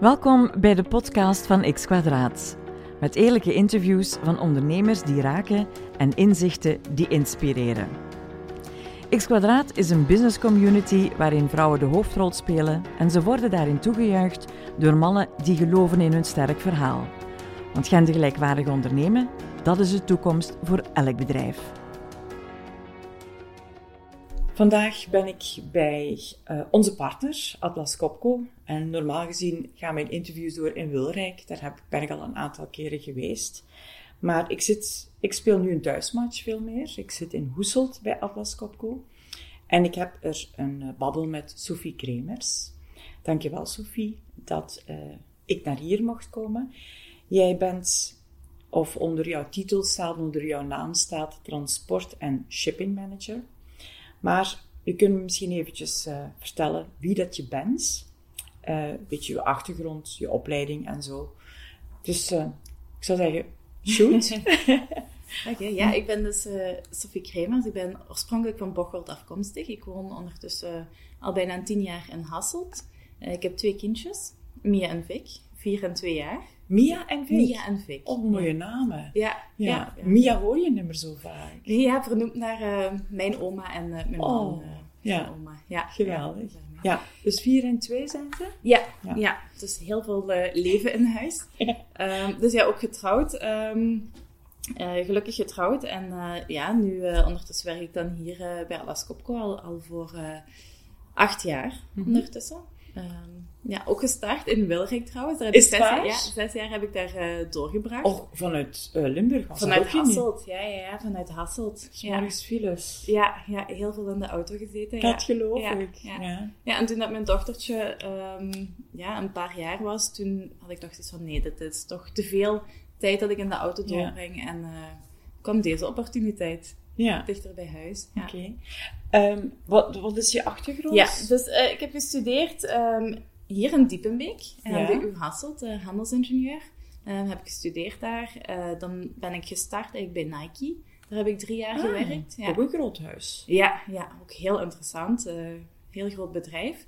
Welkom bij de podcast van X Kwadraat. Met eerlijke interviews van ondernemers die raken en inzichten die inspireren. X Kwadraat is een business community waarin vrouwen de hoofdrol spelen en ze worden daarin toegejuicht door mannen die geloven in hun sterk verhaal. Want gendergelijkwaardig ondernemen, dat is de toekomst voor elk bedrijf. Vandaag ben ik bij uh, onze partner, Atlas Copco. En normaal gezien gaan mijn interviews door in Wilrijk. Daar heb, ben ik al een aantal keren geweest. Maar ik, zit, ik speel nu een thuismatch veel meer. Ik zit in Hoeselt bij Atlas Copco. En ik heb er een uh, babbel met Sophie Kremers. Dankjewel Sophie dat uh, ik naar hier mocht komen. Jij bent, of onder jouw titel staat, onder jouw naam staat, transport- en shipping manager. Maar je kunt me misschien eventjes uh, vertellen wie dat je bent. Uh, een beetje je achtergrond, je opleiding en zo. Dus uh, ik zou zeggen, shoot. Oké, okay, ja, ik ben dus Sophie Kremers. Ik ben oorspronkelijk van Bocholt afkomstig. Ik woon ondertussen al bijna tien jaar in Hasselt. ik heb twee kindjes, Mia en Vic, vier en twee jaar. Mia en Vic? Mia en Vic. Oh, mooie namen. Ja, ja. ja. Mia hoor je niet meer zo vaak. Ja, vernoemd naar uh, mijn oma en uh, mijn oh, man. Uh, ja. oma. Ja, geweldig. Ja, dus vier en twee zijn ze? Ja, ja. ja. dus heel veel leven in huis. um, dus ja, ook getrouwd. Um, gelukkig getrouwd. En ja, nu ondertussen werk ik dan hier bij Alas Copco al, al voor acht jaar mm -hmm. ondertussen. Um, ja, ook gestart in Wilrijk trouwens. Daar heb is zes, jaar, ja, zes jaar heb ik daar uh, doorgebracht. Oh, vanuit uh, Limburg? Vanuit Hasselt, ja, ja, ja, vanuit Hasselt. Ja. files. Ja, ja, heel veel in de auto gezeten. Dat ja. geloof ja, ik. Ja. Ja. ja, en toen dat mijn dochtertje um, ja, een paar jaar was, toen had ik toch zoiets van nee, dit is toch te veel tijd dat ik in de auto doorbreng. En uh, kwam deze opportuniteit. Ja. Dichter bij huis. Ja. Oké. Okay. Um, wat, wat is je achtergrond? Ja, dus uh, ik heb gestudeerd um, hier in Diepenbeek, uh, ja. de U Hasselt, uh, handelsingenieur. Uh, heb ik gestudeerd daar. dan ben ik gestart eigenlijk bij Nike. Daar heb ik drie jaar ah, gewerkt. Ja. Ook een groot huis. Ja, ja ook heel interessant. heel groot bedrijf.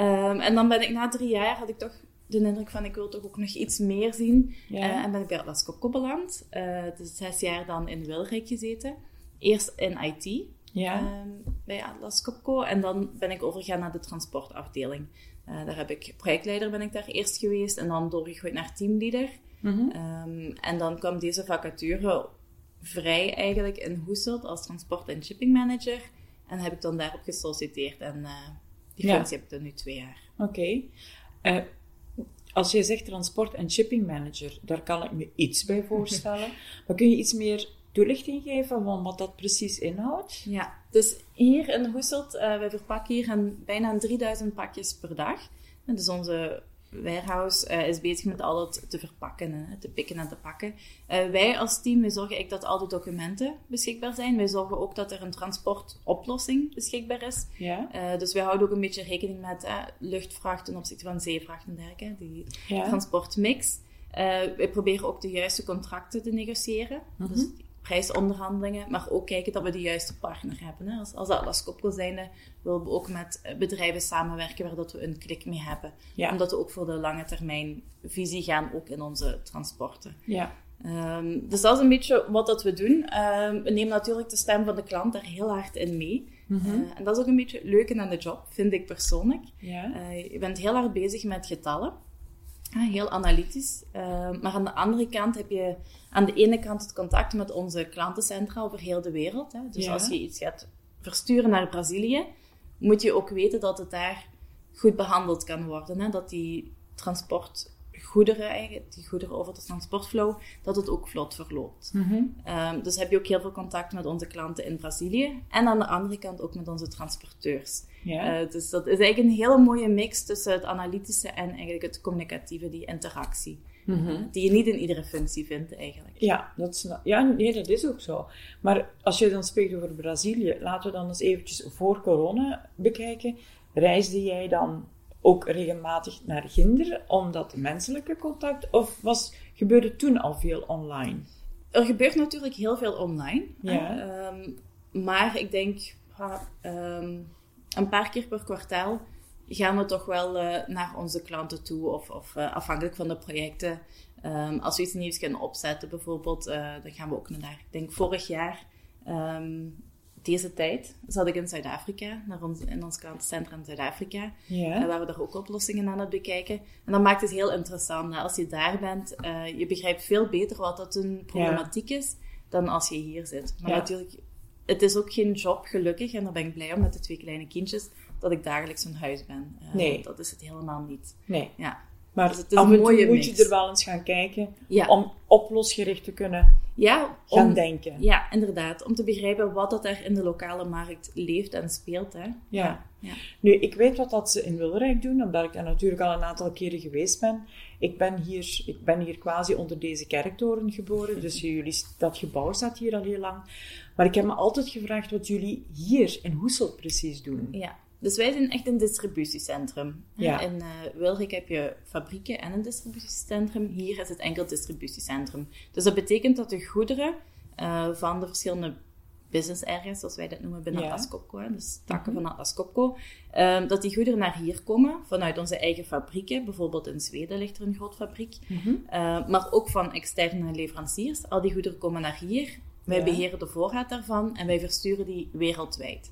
Um, en dan ben ik na drie jaar, had ik toch de indruk van ik wil toch ook nog iets meer zien. Ja. en ben ik bij Atlas Copco beland. dus zes jaar dan in Wilrijk gezeten. Eerst in IT. Ja. Um, bij Atlas Copco. En dan ben ik overgegaan naar de transportafdeling. Uh, daar heb ik projectleider ben ik daar eerst geweest en dan doorgegroeid naar teamleader. Mm -hmm. um, en dan kwam deze vacature vrij eigenlijk in Hoeselt als transport- en shipping manager. En heb ik dan daarop gesolliciteerd en uh, die Ja. functie heb ik dan nu twee jaar. Oké. Okay. als je zegt transport- en shipping manager, daar kan ik me iets bij voorstellen. maar kun je iets meer toelichting geven van wat dat precies inhoudt? Ja, dus hier in Hoeselt, uh, wij verpakken hier een, bijna 3000 pakjes per dag. En dus onze warehouse uh, is bezig met al dat te verpakken, hè, te pikken en te pakken. Uh, wij als team, wij zorgen eigenlijk dat al de documenten beschikbaar zijn. Wij zorgen ook dat er een transportoplossing beschikbaar is. Ja. Uh, dus wij houden ook een beetje rekening met luchtvracht ten opzichte van zeevracht en dergelijke, die ja. transportmix. wij proberen ook de juiste contracten te negociëren. -hmm. Dus prijsonderhandelingen, maar ook kijken dat we de juiste partner hebben. Hè. Als, als Atlas Copco zijnde willen we ook met bedrijven samenwerken waar dat we een klik mee hebben. Ja. Omdat we ook voor de lange termijn visie gaan, ook in onze transporten. Ja. Um, dus dat is een beetje wat dat we doen. Um, we nemen natuurlijk de stem van de klant daar heel hard in mee. Mm -hmm. uh, en dat is ook een beetje leuk aan de job, vind ik persoonlijk. Ja. Uh, je bent heel hard bezig met getallen. Heel analytisch. Uh, maar aan de andere kant heb je aan de ene kant het contact met onze klantencentra over heel de wereld. Hè. Dus ja. als je iets gaat versturen naar Brazilië, moet je ook weten dat het daar goed behandeld kan worden. Hè. Dat die eigenlijk, die goederen over de transportflow, dat het ook vlot verloopt. Mm -hmm. um, dus heb je ook heel veel contact met onze klanten in Brazilië. En aan de andere kant ook met onze transporteurs. Ja. Uh, dus dat is eigenlijk een hele mooie mix tussen het analytische en eigenlijk het communicatieve, die interactie. Mm -hmm. uh, die je niet in iedere functie vindt eigenlijk. Ja, dat is, ja nee, dat is ook zo. Maar als je dan spreekt over Brazilië, laten we dan eens eventjes voor corona bekijken. Reisde jij dan ook regelmatig naar Ginder, omdat menselijke contact, of was, gebeurde toen al veel online? Er gebeurt natuurlijk heel veel online. Ja. Um, maar ik denk, um, een paar keer per kwartaal gaan we toch wel uh, naar onze klanten toe of, of uh, afhankelijk van de projecten. Um, als we iets nieuws kunnen opzetten, bijvoorbeeld, uh, dan gaan we ook naar, ik denk vorig jaar, deze tijd, zat ik in Zuid-Afrika, naar ons, in ons klantencentrum in Zuid-Afrika. Ja. En waar we daar ook oplossingen aan het bekijken. En dat maakt het heel interessant. Als je daar bent, je begrijpt veel beter wat dat een problematiek is, dan als je hier zit. Maar natuurlijk, het is ook geen job, gelukkig, en daar ben ik blij om met de twee kleine kindjes dat ik dagelijks in huis ben. Uh, nee. Dat is het helemaal niet. Nee. Ja. Maar dus het is een mooie moet je er wel eens gaan kijken om oplosgericht te kunnen ja, gaan denken. Ja, inderdaad. Om te begrijpen wat dat er in de lokale markt leeft en speelt. Hè. Ja. ja. Nu, ik weet wat dat ze in Wilrijk doen, omdat ik daar natuurlijk al een aantal keren geweest ben. Ik ben hier, ik ben hier quasi onder deze kerktoren geboren, dus jullie, dat gebouw staat hier al heel lang. Maar ik heb me altijd gevraagd wat jullie hier in Hoesel precies doen. Ja. Dus wij zijn echt een distributiecentrum. Ja. In uh, Wilrik heb je fabrieken en een distributiecentrum. Hier is het enkel distributiecentrum. Dus dat betekent dat de goederen uh, van de verschillende business areas, zoals wij dat noemen binnen ja. Atlas Copco, dus takken mhm. van Atlas Copco, um, dat die goederen naar hier komen vanuit onze eigen fabrieken. Bijvoorbeeld in Zweden ligt er een groot fabriek. Mm -hmm. uh, maar ook van externe leveranciers. Al die goederen komen naar hier. Wij beheren de voorraad daarvan en wij versturen die wereldwijd.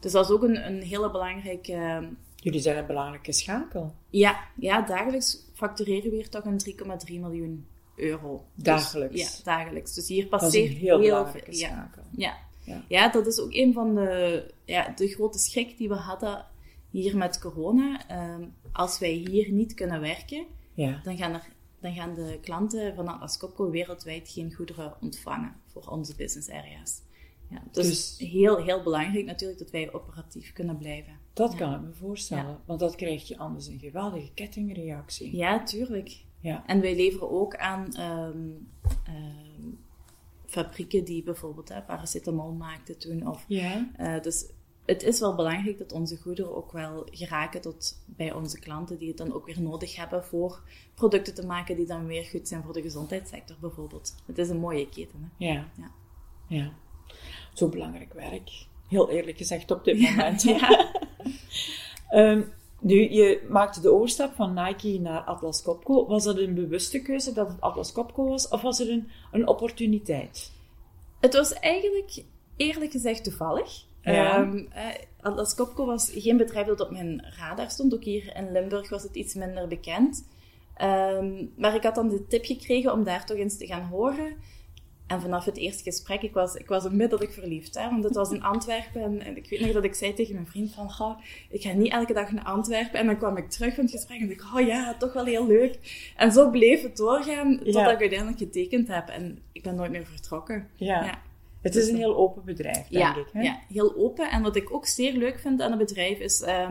Dus dat is ook een, een hele belangrijke... Ehm, Jullie zijn een belangrijke schakel. Ja, ja dagelijks factureren we hier toch een 3,3 miljoen euro. Dus, dagelijks? ja, dagelijks. Dus hier passeert dat is een heel, heel belangrijke schakel. Ja, ja. Ja. dat is ook een van de, ja, de grote schrik die we hadden hier met corona. Ehm, als wij hier niet kunnen werken, ja. dan, gaan er, dan gaan de klanten van Atlas Copco wereldwijd geen goederen ontvangen voor onze business areas. Ja, dus, dus heel, heel belangrijk natuurlijk dat wij operatief kunnen blijven. Dat kan ik me voorstellen, want dat krijg je anders een geweldige kettingreactie. Ja, tuurlijk. Ja. En wij leveren ook aan um, um, fabrieken die bijvoorbeeld hè, paracetamol maakten toen. Of, ja. Uh, dus het is wel belangrijk dat onze goederen ook wel geraken tot bij onze klanten die het dan ook weer nodig hebben voor producten te maken die dan weer goed zijn voor de gezondheidssector bijvoorbeeld. Het is een mooie keten. Hè? Ja. ja. ja zo belangrijk werk. Heel eerlijk gezegd op dit moment. Ja. um, nu, je maakte de overstap van Nike naar Atlas Copco. Was dat een bewuste keuze dat het Atlas Copco was, of was het een, een opportuniteit? Het was eigenlijk, eerlijk gezegd, toevallig. Ja. Um, Atlas Copco was geen bedrijf dat op mijn radar stond. Ook hier in Limburg was het iets minder bekend. Um, maar ik had dan de tip gekregen om daar toch eens te gaan horen. En vanaf het eerste gesprek, ik was, ik was onmiddellijk verliefd. Hè, want het was in Antwerpen. En, en, ik weet nog dat ik zei tegen mijn vriend van... Goh, ik ga niet elke dag naar Antwerpen. En dan kwam ik terug van het gesprek en dacht ik... Oh ja, toch wel heel leuk. En zo bleef het doorgaan totdat ik uiteindelijk getekend heb. En ik ben nooit meer vertrokken. Ja. ja. Het is een heel open bedrijf, denk ik. Hè? Ja, heel open. En wat ik ook zeer leuk vind aan het bedrijf is uh,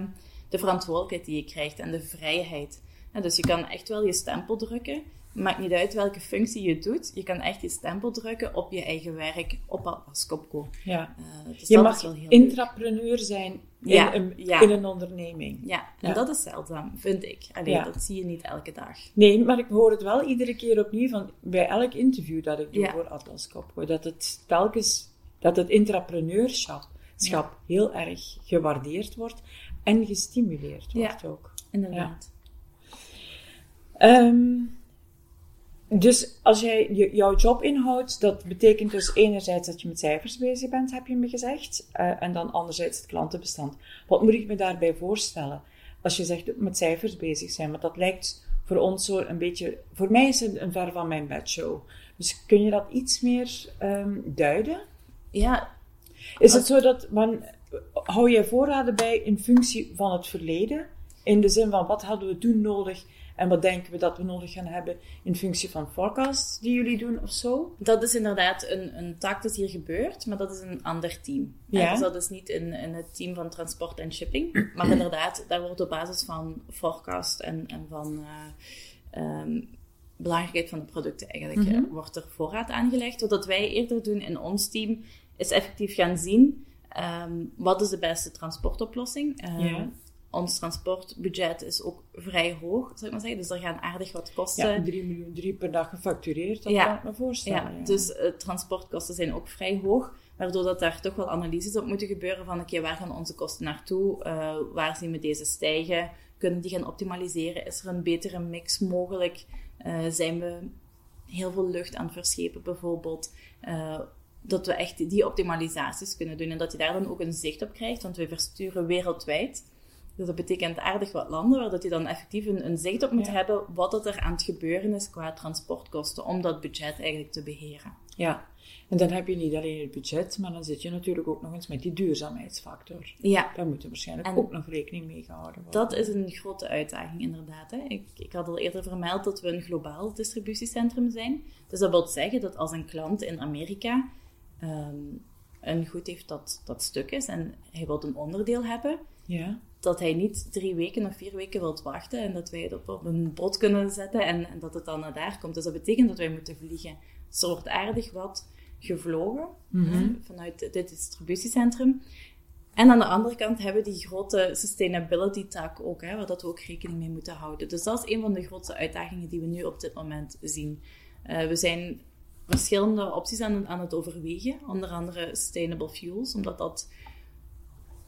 de verantwoordelijkheid die je krijgt en de vrijheid. dus je kan echt wel je stempel drukken maakt niet uit welke functie je doet. Je kan echt je stempel drukken op je eigen werk, op als Copco. Ja. Uh, dus je mag intrapreneur zijn in, ja, een, in een onderneming. Ja, en dat is zeldzaam, vind ik. Alleen, dat zie je niet elke dag. Nee, maar ik hoor het wel iedere keer opnieuw van, bij elk interview dat ik doe voor Atlas Copco, dat het telkens, dat het intrapreneurschap heel erg gewaardeerd wordt en gestimuleerd wordt ook. inderdaad. Um, dus als jij jouw job inhoudt, dat betekent dus enerzijds dat je met cijfers bezig bent, heb je me gezegd, uh, en dan anderzijds het klantenbestand. Wat moet ik me daarbij voorstellen? Als je zegt met cijfers bezig zijn, want dat lijkt voor ons zo een beetje, voor mij is het een ver van mijn bedshow. Dus kun je dat iets meer um, duiden? Ja. Is het zo dat, man, hou je voorraden bij in functie van het verleden? In de zin van, wat hadden we toen nodig en wat denken we dat we nodig gaan hebben in functie van forecasts die jullie doen of zo? Dat is inderdaad een, een taak dat hier gebeurt, maar dat is een ander team. Ja. Dus dat is niet in, in het team van transport en shipping. Maar inderdaad, daar wordt op basis van forecast en, en van uh, belangrijkheid van de producten eigenlijk, mm wordt er voorraad aangelegd. Wat wij eerder doen in ons team, is effectief gaan zien um, wat is de beste transportoplossing. Ja ons transportbudget is ook vrij hoog, zou ik maar zeggen. Dus er gaan aardig wat kosten. Ja, 3 miljoen drie per dag gefactureerd, dat kan ik me voorstellen. Ja, dus uh, transportkosten zijn ook vrij hoog. Waardoor dat daar toch wel analyses op moeten gebeuren van oké, waar gaan onze kosten naartoe? Uh, waar zien we deze stijgen? Kunnen die gaan optimaliseren? Is er een betere mix mogelijk? Uh, zijn we heel veel lucht aan het verschepen bijvoorbeeld? Dat we echt die optimalisaties kunnen doen en dat je daar dan ook een zicht op krijgt, want we versturen wereldwijd. Dus dat betekent aardig wat landen waar dat je dan effectief een, een zicht op moet hebben wat er aan het gebeuren is qua transportkosten om dat budget eigenlijk te beheren. Ja, en dan heb je niet alleen het budget, maar dan zit je natuurlijk ook nog eens met die duurzaamheidsfactor. Ja. Daar moet er waarschijnlijk ook nog rekening mee gehouden worden. Dat is een grote uitdaging, inderdaad. Hè. Ik, ik had al eerder vermeld dat we een globaal distributiecentrum zijn. Dus dat wil zeggen dat als een klant in Amerika ehm, een goed heeft dat, dat stuk is en hij wil een onderdeel hebben, ja. Dat hij niet drie weken of vier weken wilt wachten en dat wij het op, op een bot kunnen zetten en, en, dat het dan naar daar komt. Dus dat betekent dat wij moeten vliegen. Dus er wordt aardig wat gevlogen mhm. vanuit dit distributiecentrum. En aan de andere kant hebben we die grote sustainability tak ook, hè, waar dat we ook rekening mee moeten houden. Dus dat is een van de grootste uitdagingen die we nu op dit moment zien. Uh, we zijn verschillende opties aan, aan het overwegen, onder andere sustainable fuels, omdat dat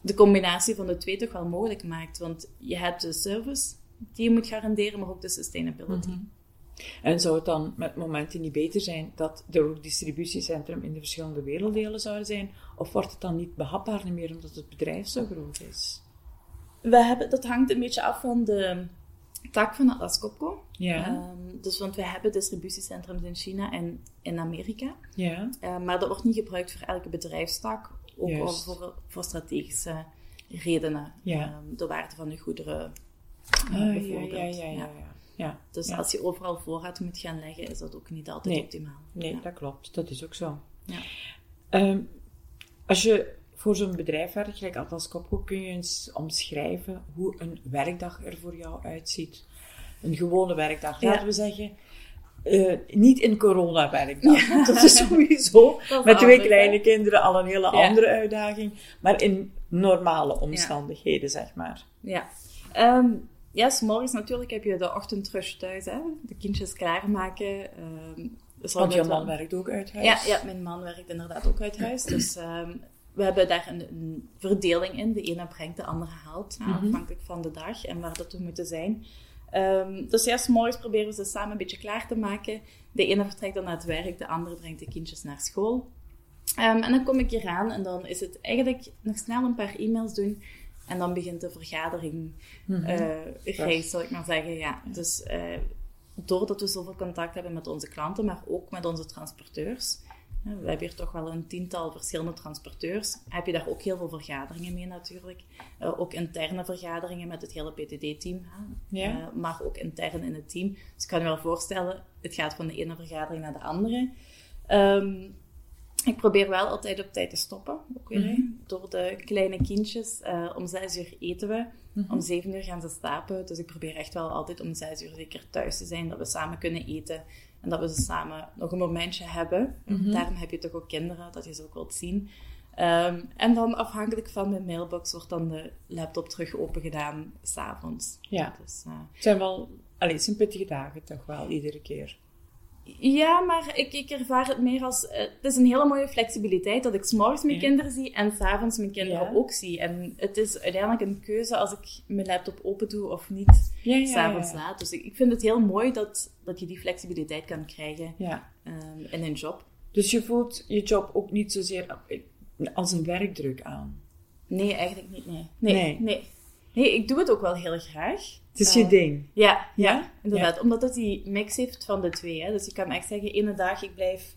de combinatie van de twee toch wel mogelijk maakt. Want je hebt de service die je moet garanderen, maar ook de sustainability. Mhm. En zou het dan met momenten niet beter zijn dat er ook distributiecentrum in de verschillende werelddelen zouden zijn? Of wordt het dan niet behapbaar meer omdat het bedrijf zo groot is? We hebben, dat hangt een beetje af van de tak van Atlas Copco. Ja. Um, dus want we hebben distributiecentrums in China en in Amerika. Ja. Uh, maar dat wordt niet gebruikt voor elke bedrijfstak. Ook voor, voor strategische redenen. Ja. Um, de waarde van de goederen. Uh, ja, ja, ja, ja. Ja, dus als je overal voorraad moet gaan leggen, is dat ook niet altijd optimaal. Nee, dat klopt. Dat is ook zo. Ja. Um, als je voor zo'n bedrijf werkt, gelijk Atlas Copco, kun je eens omschrijven hoe een werkdag er voor jou uitziet. Een gewone werkdag, laten we zeggen. Uh, niet in corona-werkdag. Ja. Dat is sowieso dat met twee kleine kinderen al een hele andere uitdaging. Maar in normale omstandigheden, zeg maar. Ja. Um, ja, s morgens natuurlijk heb je de ochtendrush thuis, hè? de kindjes klaarmaken. Um, Want je man werkt ook uit huis? Ja, ja, mijn man werkt inderdaad ook uit huis. Dus um, we hebben daar een, een, verdeling in. De ene brengt, de andere haalt, -hmm. afhankelijk van de dag en waar dat we moeten zijn. Um, dus s morgens proberen we ze samen een beetje klaar te maken. De ene vertrekt dan naar het werk, de andere brengt de kindjes naar school. en dan kom ik hier aan en dan is het eigenlijk nog snel een paar e-mails doen en dan begint de vergadering mm reis, zal ik maar zeggen. Ja. Dus uh, doordat we zoveel contact hebben met onze klanten, maar ook met onze transporteurs. We hebben hier toch wel een tiental verschillende transporteurs. Heb je daar ook heel veel vergaderingen mee natuurlijk. Uh, ook interne vergaderingen met het hele PTD-team. Ja. maar ook intern in het team. Dus ik kan je wel voorstellen, het gaat van de ene vergadering naar de andere. Um, ik probeer wel altijd op tijd te stoppen. Ook weer, Mhm. Door de kleine kindjes. Uh, om zes uur eten we. Mhm. Om zeven uur gaan ze slapen. Dus ik probeer echt wel altijd om zes uur zeker thuis te zijn. Dat we samen kunnen eten. En dat we ze samen nog een momentje hebben. Mhm. Daarom heb je toch ook kinderen, dat je ze ook wilt zien. Um, en dan afhankelijk van mijn mailbox wordt dan de laptop terug open gedaan s'avonds. Ja. Dus, uh, het zijn wel... Allee, het zijn pittige dagen toch wel, iedere keer. Ja, maar ik, ik ervaar het meer als... Uh, het is een hele mooie flexibiliteit dat ik s'morgens mijn Ja. kinderen zie en s'avonds mijn kinderen Ja. ook zie. En het is uiteindelijk een keuze als ik mijn laptop open doe of niet Ja, s'avonds laat. Dus ik, ik vind het heel mooi dat, dat je die flexibiliteit kan krijgen um, in een job. Dus je voelt je job ook niet zozeer als een werkdruk aan. Nee, eigenlijk niet, nee. Nee, Nee. nee. Nee. ik doe het ook wel heel graag. Het is je Eh, ding. Ja, ja, Ja? inderdaad. Omdat het die mix heeft van de twee. Hè. Dus je kan echt zeggen, ene dag ik blijf...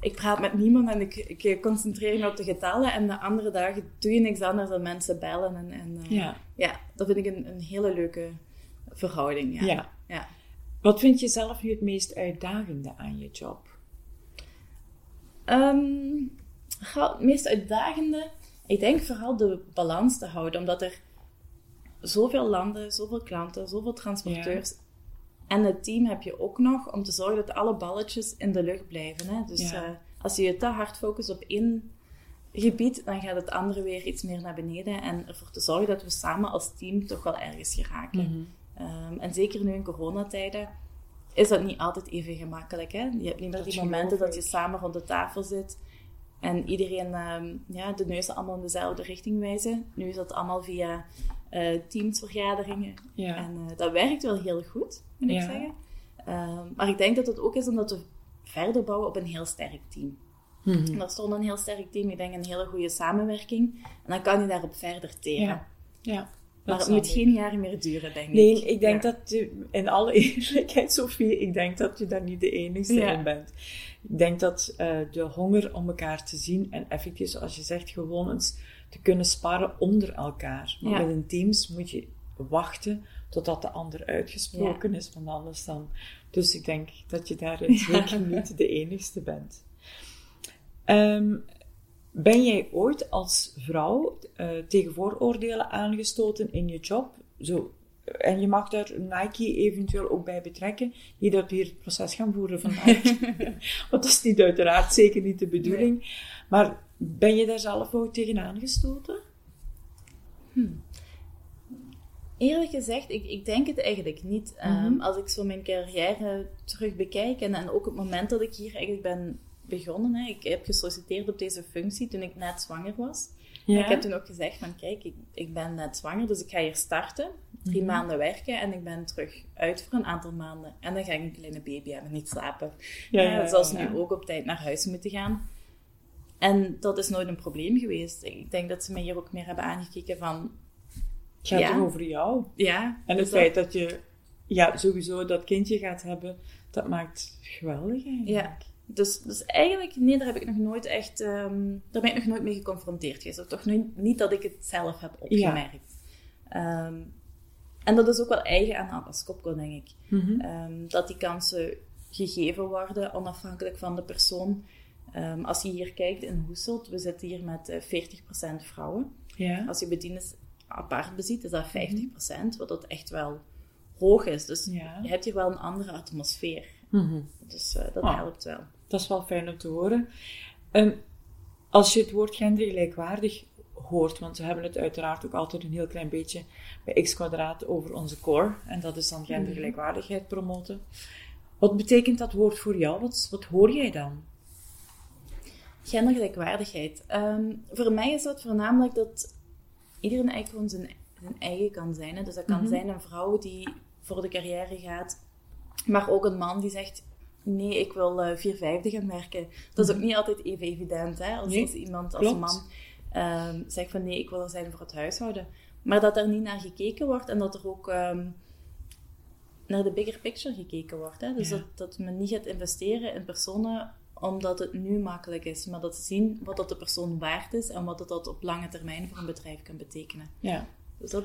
Ik praat met niemand en ik, ik concentreer me op de getallen. En de andere dagen doe je niks anders dan mensen bellen. En, en eh, Ja. ja, dat vind ik een, een hele leuke verhouding. Ja. Ja. Wat vind je zelf nu het meest uitdagende aan je job? Ehm, het meest uitdagende, ik denk vooral de balans te houden. Omdat er zoveel landen, zoveel klanten, zoveel transporteurs. En het team heb je ook nog om te zorgen dat alle balletjes in de lucht blijven. Hè? Dus Ja. eh, als je je te hard focust op één gebied, dan gaat het andere weer iets meer naar beneden. En ervoor te zorgen dat we samen als team toch wel ergens geraken. Ehm, en zeker nu in coronatijden is dat niet altijd even gemakkelijk. Hè? Je hebt niet meer die momenten dat je samen rond de tafel zit. En iedereen ehm, ja, de neuzen allemaal in dezelfde richting wijzen. Nu is dat allemaal via uh, teamsvergaderingen. Ja. En uh, dat werkt wel heel goed, moet ik Ja. zeggen. Ehm, maar ik denk dat het ook is omdat we verder bouwen op een heel sterk team. Mhm. En er stond een heel sterk team, ik denk een hele goede samenwerking. En dan kan je daarop verder teren. Ja. Ja. Maar het moet ik. geen jaren meer duren, denk Nee, ik. ik denk Ja. dat je, in alle eerlijkheid, Sophie, ik denk dat je daar niet de enige Ja. in bent. Ik denk dat eh, de honger om elkaar te zien en effectief, zoals je zegt, gewoon eens te kunnen sparren onder elkaar. Maar Ja. met een teams moet je wachten totdat de ander uitgesproken is, want anders dan... Dus ik denk dat je daarin zeker niet de enigste bent. Ehm, ben jij ooit als vrouw eh, tegen vooroordelen aangestoten in je job? Zo, en je mag daar Nike eventueel ook bij betrekken, die dat hier het proces gaan voeren van Nike. Want dat is niet uiteraard zeker niet de bedoeling. Maar ben je daar zelf ook tegen aangestoten? Eerlijk gezegd, ik, ik denk het eigenlijk niet. Ehm, Mhm. als ik zo mijn carrière terug bekijk en, en ook het moment dat ik hier eigenlijk ben begonnen. Hè, ik heb gesolliciteerd op deze functie toen ik net zwanger was. Ik heb toen ook gezegd van kijk, ik, ik ben net zwanger, dus ik ga hier starten. Drie Mhm. maanden werken en ik ben terug uit voor een aantal maanden. En dan ga ik een kleine baby hebben, niet slapen. Ja, Ja, ja, ja, zoals nu ook op tijd naar huis moeten gaan. En dat is nooit een probleem geweest. Ik denk dat ze mij hier ook meer hebben aangekeken van... Het gaat Ja. toch over jou. Ja, En dus het feit dat je ja, sowieso dat kindje gaat hebben, dat maakt geweldig eigenlijk. Ja. Dus, dus eigenlijk, nee, daar heb ik nog nooit echt... ehm, daar ben ik nog nooit mee geconfronteerd geweest. Of toch niet, niet dat ik het zelf heb opgemerkt. Ehm, en dat is ook wel eigen aan Atlas Copco, denk ik. Mhm. Ehm, dat die kansen gegeven worden, onafhankelijk van de persoon. Ehm, als je hier kijkt in Hoeselt, we zitten hier met eh, 40% vrouwen. Ja. Als je bedieners apart beziet, is dat 50%, wat dat echt wel hoog is. Dus Ja. je hebt hier wel een andere atmosfeer. Mhm. Dus eh, dat Ah. helpt wel. Dat is wel fijn om te horen. En als je het woord gendergelijkwaardig hoort, want we hebben het uiteraard ook altijd een heel klein beetje bij x kwadraat over onze core, en dat is dan gendergelijkwaardigheid promoten. Wat betekent dat woord voor jou? Wat, wat hoor jij dan? Gendergelijkwaardigheid. Ehm, voor mij is dat voornamelijk dat iedereen eigenlijk gewoon zijn, zijn eigen kan zijn. Hè. Dus dat kan Mhm. zijn een vrouw die voor de carrière gaat, maar ook een man die zegt: Nee, ik wil eh vier vijfde gaan werken. Dat is ook niet altijd even evident. Hè? Als, Mhm. Nee, als iemand, als klopt. een man ehm, zegt van nee, ik wil er zijn voor het huishouden. Maar dat er niet naar gekeken wordt en dat er ook ehm, naar de bigger picture gekeken wordt. Hè? Dus Ja. dat, dat men niet gaat investeren in personen omdat het nu makkelijk is, maar dat ze zien wat dat de persoon waard is en wat dat, dat op lange termijn voor een bedrijf kan betekenen. Ja. Dus dat,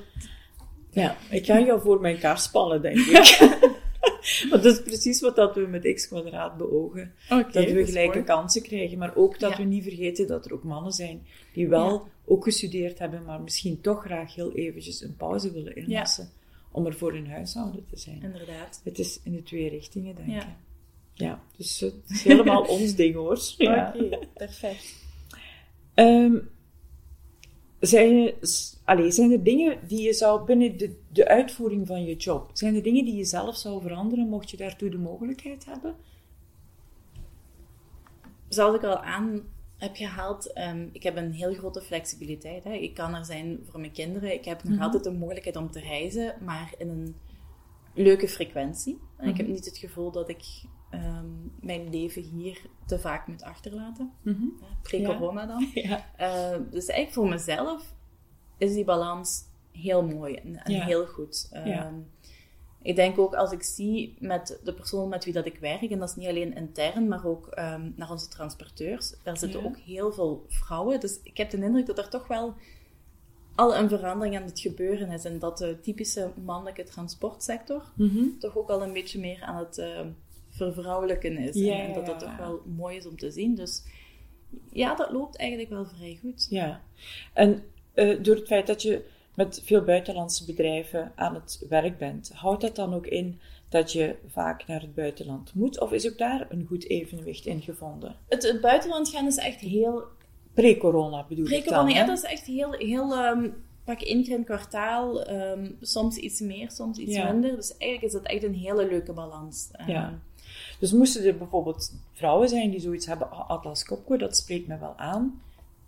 Ja, ik ga jou voor mijn kar spannen, denk ik. Want dat is precies wat dat we met x kwadraat beogen. dat we gelijke kansen krijgen, maar ook dat Ja. we niet vergeten dat er ook mannen zijn die wel Ja. ook gestudeerd hebben, maar misschien toch graag heel eventjes een pauze willen inlassen om er voor hun huishouden te zijn. Inderdaad. Het is in de twee richtingen, denk ik. Ja. Dus het is helemaal ons ding hoor. Ja. Oké, perfect. Ehm, zijn, er, allee, zijn er dingen die je zou binnen de, de uitvoering van je job, zijn er dingen die je zelf zou veranderen, mocht je daartoe de mogelijkheid hebben? Zoals ik al aan heb gehaald, ehm, ik heb een heel grote flexibiliteit. Hè. Ik kan er zijn voor mijn kinderen. Ik heb nog Mhm. altijd de mogelijkheid om te reizen, maar in een leuke frequentie. En ik heb Mhm. niet het gevoel dat ik ehm, mijn leven hier te vaak moet achterlaten. hè, Pre-corona dan. Ja. Eh, dus eigenlijk voor mezelf is die balans heel mooi en, en Ja. heel goed. Ehm, Ik denk ook als ik zie met de persoon met wie dat ik werk, en dat is niet alleen intern, maar ook ehm, naar onze transporteurs, daar zitten ook heel veel vrouwen. Dus ik heb de indruk dat er toch wel al een verandering aan het gebeuren is. En dat de typische mannelijke transportsector Mhm. toch ook al een beetje meer aan het ehm, vervrouwelijken is. Ja, en dat dat toch wel mooi is om te zien. Dus ja, dat loopt eigenlijk wel vrij goed. Ja, en eh, door het feit dat je met veel buitenlandse bedrijven aan het werk bent, houdt dat dan ook in dat je vaak naar het buitenland moet? Of is ook daar een goed evenwicht in gevonden? Het, het buitenland gaan is echt heel Pre-corona bedoel ik dan, Pre-corona, ja, hè? dat is echt heel, heel ehm, pak één keer kwartaal, ehm, soms iets meer, soms iets Ja. minder. Dus eigenlijk is dat echt een hele leuke balans. Ehm, Ja. Dus moesten er bijvoorbeeld vrouwen zijn die zoiets hebben, ah, Atlas Copco, dat spreekt me wel aan.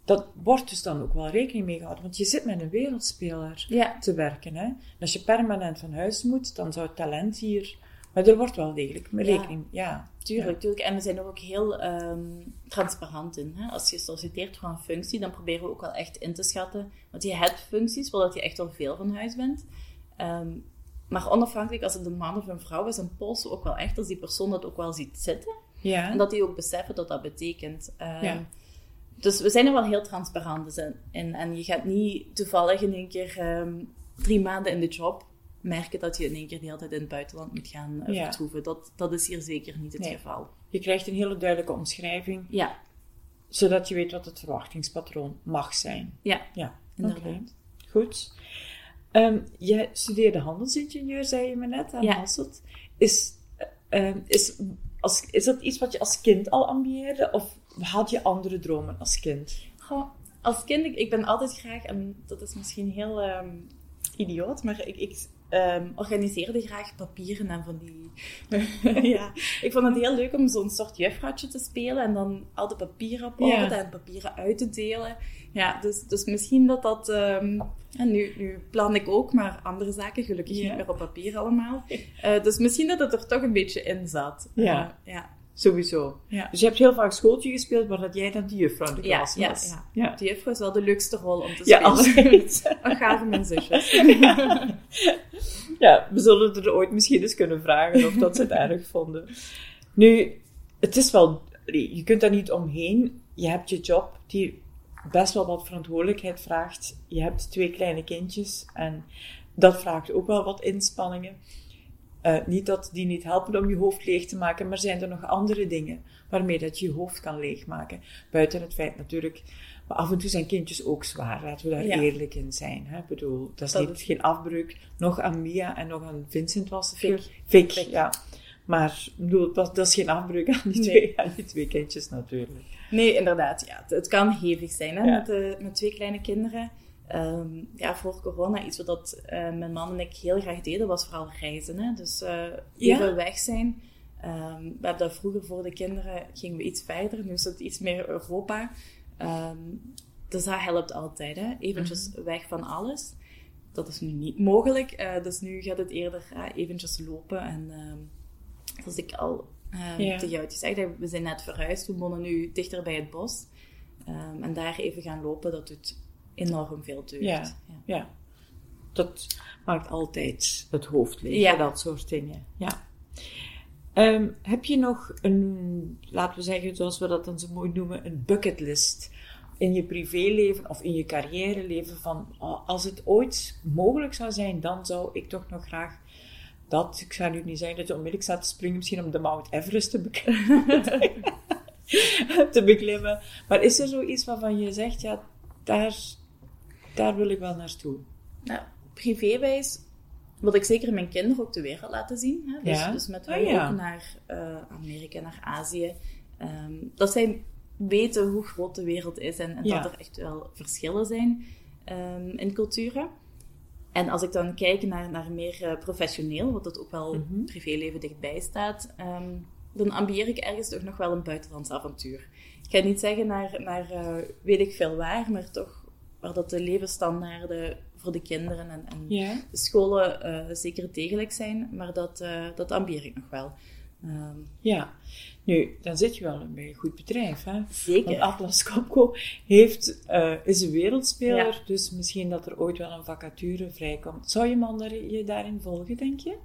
Dat wordt dus dan ook wel rekening mee gehouden, want je zit met een wereldspeler Ja. te werken. Hè? En als je permanent van huis moet, dan zou talent hier... Maar er wordt wel degelijk Ja. rekening, ja. Tuurlijk, tuurlijk. En we zijn er ook heel ehm, transparant in. Hè? Als je solliciteert voor een functie, dan proberen we ook wel echt in te schatten. Want je hebt functies, zodat je echt wel veel van huis bent. Ehm, maar onafhankelijk als het een man of een vrouw is, polsen we ook wel echt als die persoon dat ook wel ziet zitten. Ja, En dat die ook beseffen wat dat betekent. Ehm, Ja. Dus we zijn er wel heel transparant in. En, en je gaat niet toevallig in één keer ehm, drie maanden in de job merken dat je in één keer de hele tijd in het buitenland moet gaan eh, Ja. vertoeven. Dat, dat is hier zeker niet het Nee. geval. je krijgt een hele duidelijke omschrijving, Ja, zodat je weet wat het verwachtingspatroon mag zijn. ja. Ja, Inderdaad. Goed. Ehm jij studeerde handelsingenieur, zei je me net, aan Ja. Hasselt. Is, eh, ehm, is, als, is dat iets wat je als kind al ambieerde? Of had je andere dromen als kind? Goh, als kind, ik, ik ben altijd graag, en dat is misschien heel ehm, idioot, maar ik, ik organiseerde graag papieren en van die... ja, ik vond het heel leuk om zo'n soort juffrouwtje te spelen en dan al de papieren op orde Ja. en papieren uit te delen. Ja, dus, dus misschien dat dat... en nu, nu plan ik ook maar andere zaken, gelukkig Ja. niet meer op papier allemaal. Eh, dus misschien dat het er toch een beetje in zat. Ja. Eh, ja. Sowieso. Ja. Dus je hebt heel vaak schooltje gespeeld, maar dat jij dan die juffrouw in de Ja, klas ja, was. ja. ja. De juffrouw is wel de leukste rol om te Ja, spelen. altijd. Dan gaan mijn zusjes. Ja, we zullen er ooit misschien eens kunnen vragen of dat ze het erg vonden. Nu, het is wel... Je kunt daar niet omheen. Je hebt je job die best wel wat verantwoordelijkheid vraagt. Je hebt twee kleine kindjes en dat vraagt ook wel wat inspanningen. Eh, niet dat die niet helpen om je hoofd leeg te maken, maar zijn er nog andere dingen waarmee dat je je hoofd kan leegmaken? Buiten het feit natuurlijk, maar af en toe zijn kindjes ook zwaar, laten we daar Ja. eerlijk in zijn. Hè? Ik bedoel, dat is Dat niet, is- geen afbreuk. Nog aan Mia en nog aan Vincent was het. Vic, Vic. ja. Maar bedoel, dat, dat is geen afbreuk aan die, Nee. twee, aan die twee kindjes natuurlijk. Nee, inderdaad. Ja, het, het kan hevig zijn hè, Ja. met, eh, met twee kleine kinderen. Ehm, ja, voor corona, iets wat eh, mijn man en ik heel graag deden, was vooral reizen. Hè? Dus eh, Ja? even weg zijn. Ehm, we hebben dat vroeger voor de kinderen, gingen we iets verder. Nu is het iets meer Europa. Ehm, dus dat helpt altijd. Hè? Eventjes Mhm. weg van alles. Dat is nu niet mogelijk. eh, dus nu gaat het eerder eventjes lopen. En zoals ik al ehm, Ja. tegen we zijn net verhuisd. We wonen nu dichter bij het bos. Ehm, en daar even gaan lopen, dat doet enorm veel deugd. Ja. Ja. Ja. Dat maakt altijd het hoofd leeg, Ja. dat soort dingen. Ja. Ehm, heb je nog een, laten we zeggen, zoals we dat dan zo mooi noemen, een bucketlist in je privéleven of in je carrièreleven van oh, als het ooit mogelijk zou zijn, dan zou ik toch nog graag dat, ik zou nu niet zeggen dat je onmiddellijk staat te springen, misschien om de Mount Everest te beklimmen. te beklimmen. Maar is er zoiets waarvan je zegt, ja, daar, daar wil ik wel naartoe? Nou, privéwijs wil ik zeker mijn kinderen ook de wereld laten zien. Hè? Dus, Ja. dus met Ah, hun ja. ook naar eh, Amerika, naar Azië. Ehm, dat zij weten hoe groot de wereld is en, en Ja. dat er echt wel verschillen zijn ehm, in culturen. En als ik dan kijk naar, naar meer eh, professioneel, wat dat ook wel Mhm. privéleven dichtbij staat, ehm, dan ambieer ik ergens toch nog wel een buitenlands avontuur. Ik ga niet zeggen naar, naar eh, weet ik veel waar, maar toch waar dat de levensstandaarden voor de kinderen en, en de scholen eh, zeker degelijk zijn, maar dat, dat ambieer ik nog wel. Ehm, Ja. Nu, dan zit je wel bij een goed bedrijf, hè? Want zeker. Atlas Copco heeft, eh, is een wereldspeler, Ja. dus misschien dat er ooit wel een vacature vrijkomt. Zou je man daar, je daarin volgen, denk je?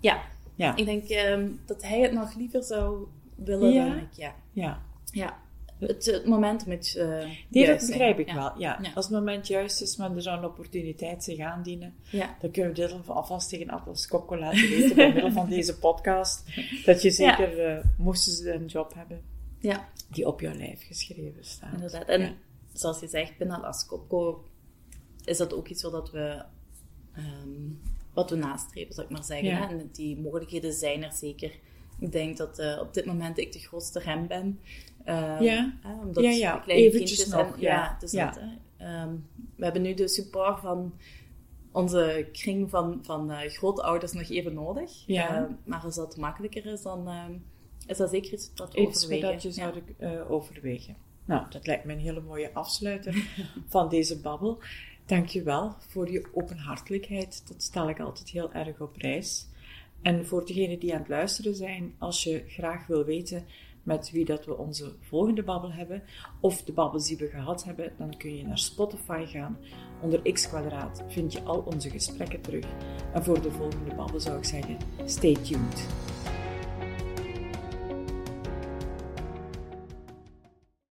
Ja, Ja. ik denk ehm, dat hij het nog liever zou willen Ja? dan ik. Ja, Ja. ja. Het, het moment moet eh Nee, dat zijn. begrijp ik Ja. wel. Ja. Ja. Als het moment juist is, maar er zou een opportuniteit zich aandienen, Ja. dan kunnen we dit alvast tegen Atlas Copco laten weten, door middel van deze podcast, dat je zeker, eh, moesten ze een job hebben, ja, die op jouw lijf geschreven staat. inderdaad. En zoals je zegt, binnen Las Copco is dat ook iets wat we, ehm, wat we nastreven, zou ik maar zeggen. En die mogelijkheden zijn er zeker. Ik denk dat eh, op dit moment ik de grootste rem ben. Ehm, Ja. omdat Ja, ja, de kleine eventjes kindjes nog, en, ja. Ja. dat. Ehm, we hebben nu de support van onze kring van, van eh, grootouders nog even nodig. Ja. Ehm, maar als dat makkelijker is, dan, is dat zeker iets dat overwegen. dat je zou uh, overwegen. Nou, dat lijkt me een hele mooie afsluiter van deze babbel. Dank je wel voor je openhartelijkheid. Dat stel ik altijd heel erg op prijs. En voor degenen die aan het luisteren zijn, als je graag wil weten met wie dat we onze volgende babbel hebben, of de babbels die we gehad hebben, dan kun je naar Spotify gaan. Onder x kwadraat vind je al onze gesprekken terug. En voor de volgende babbel zou ik zeggen, stay tuned.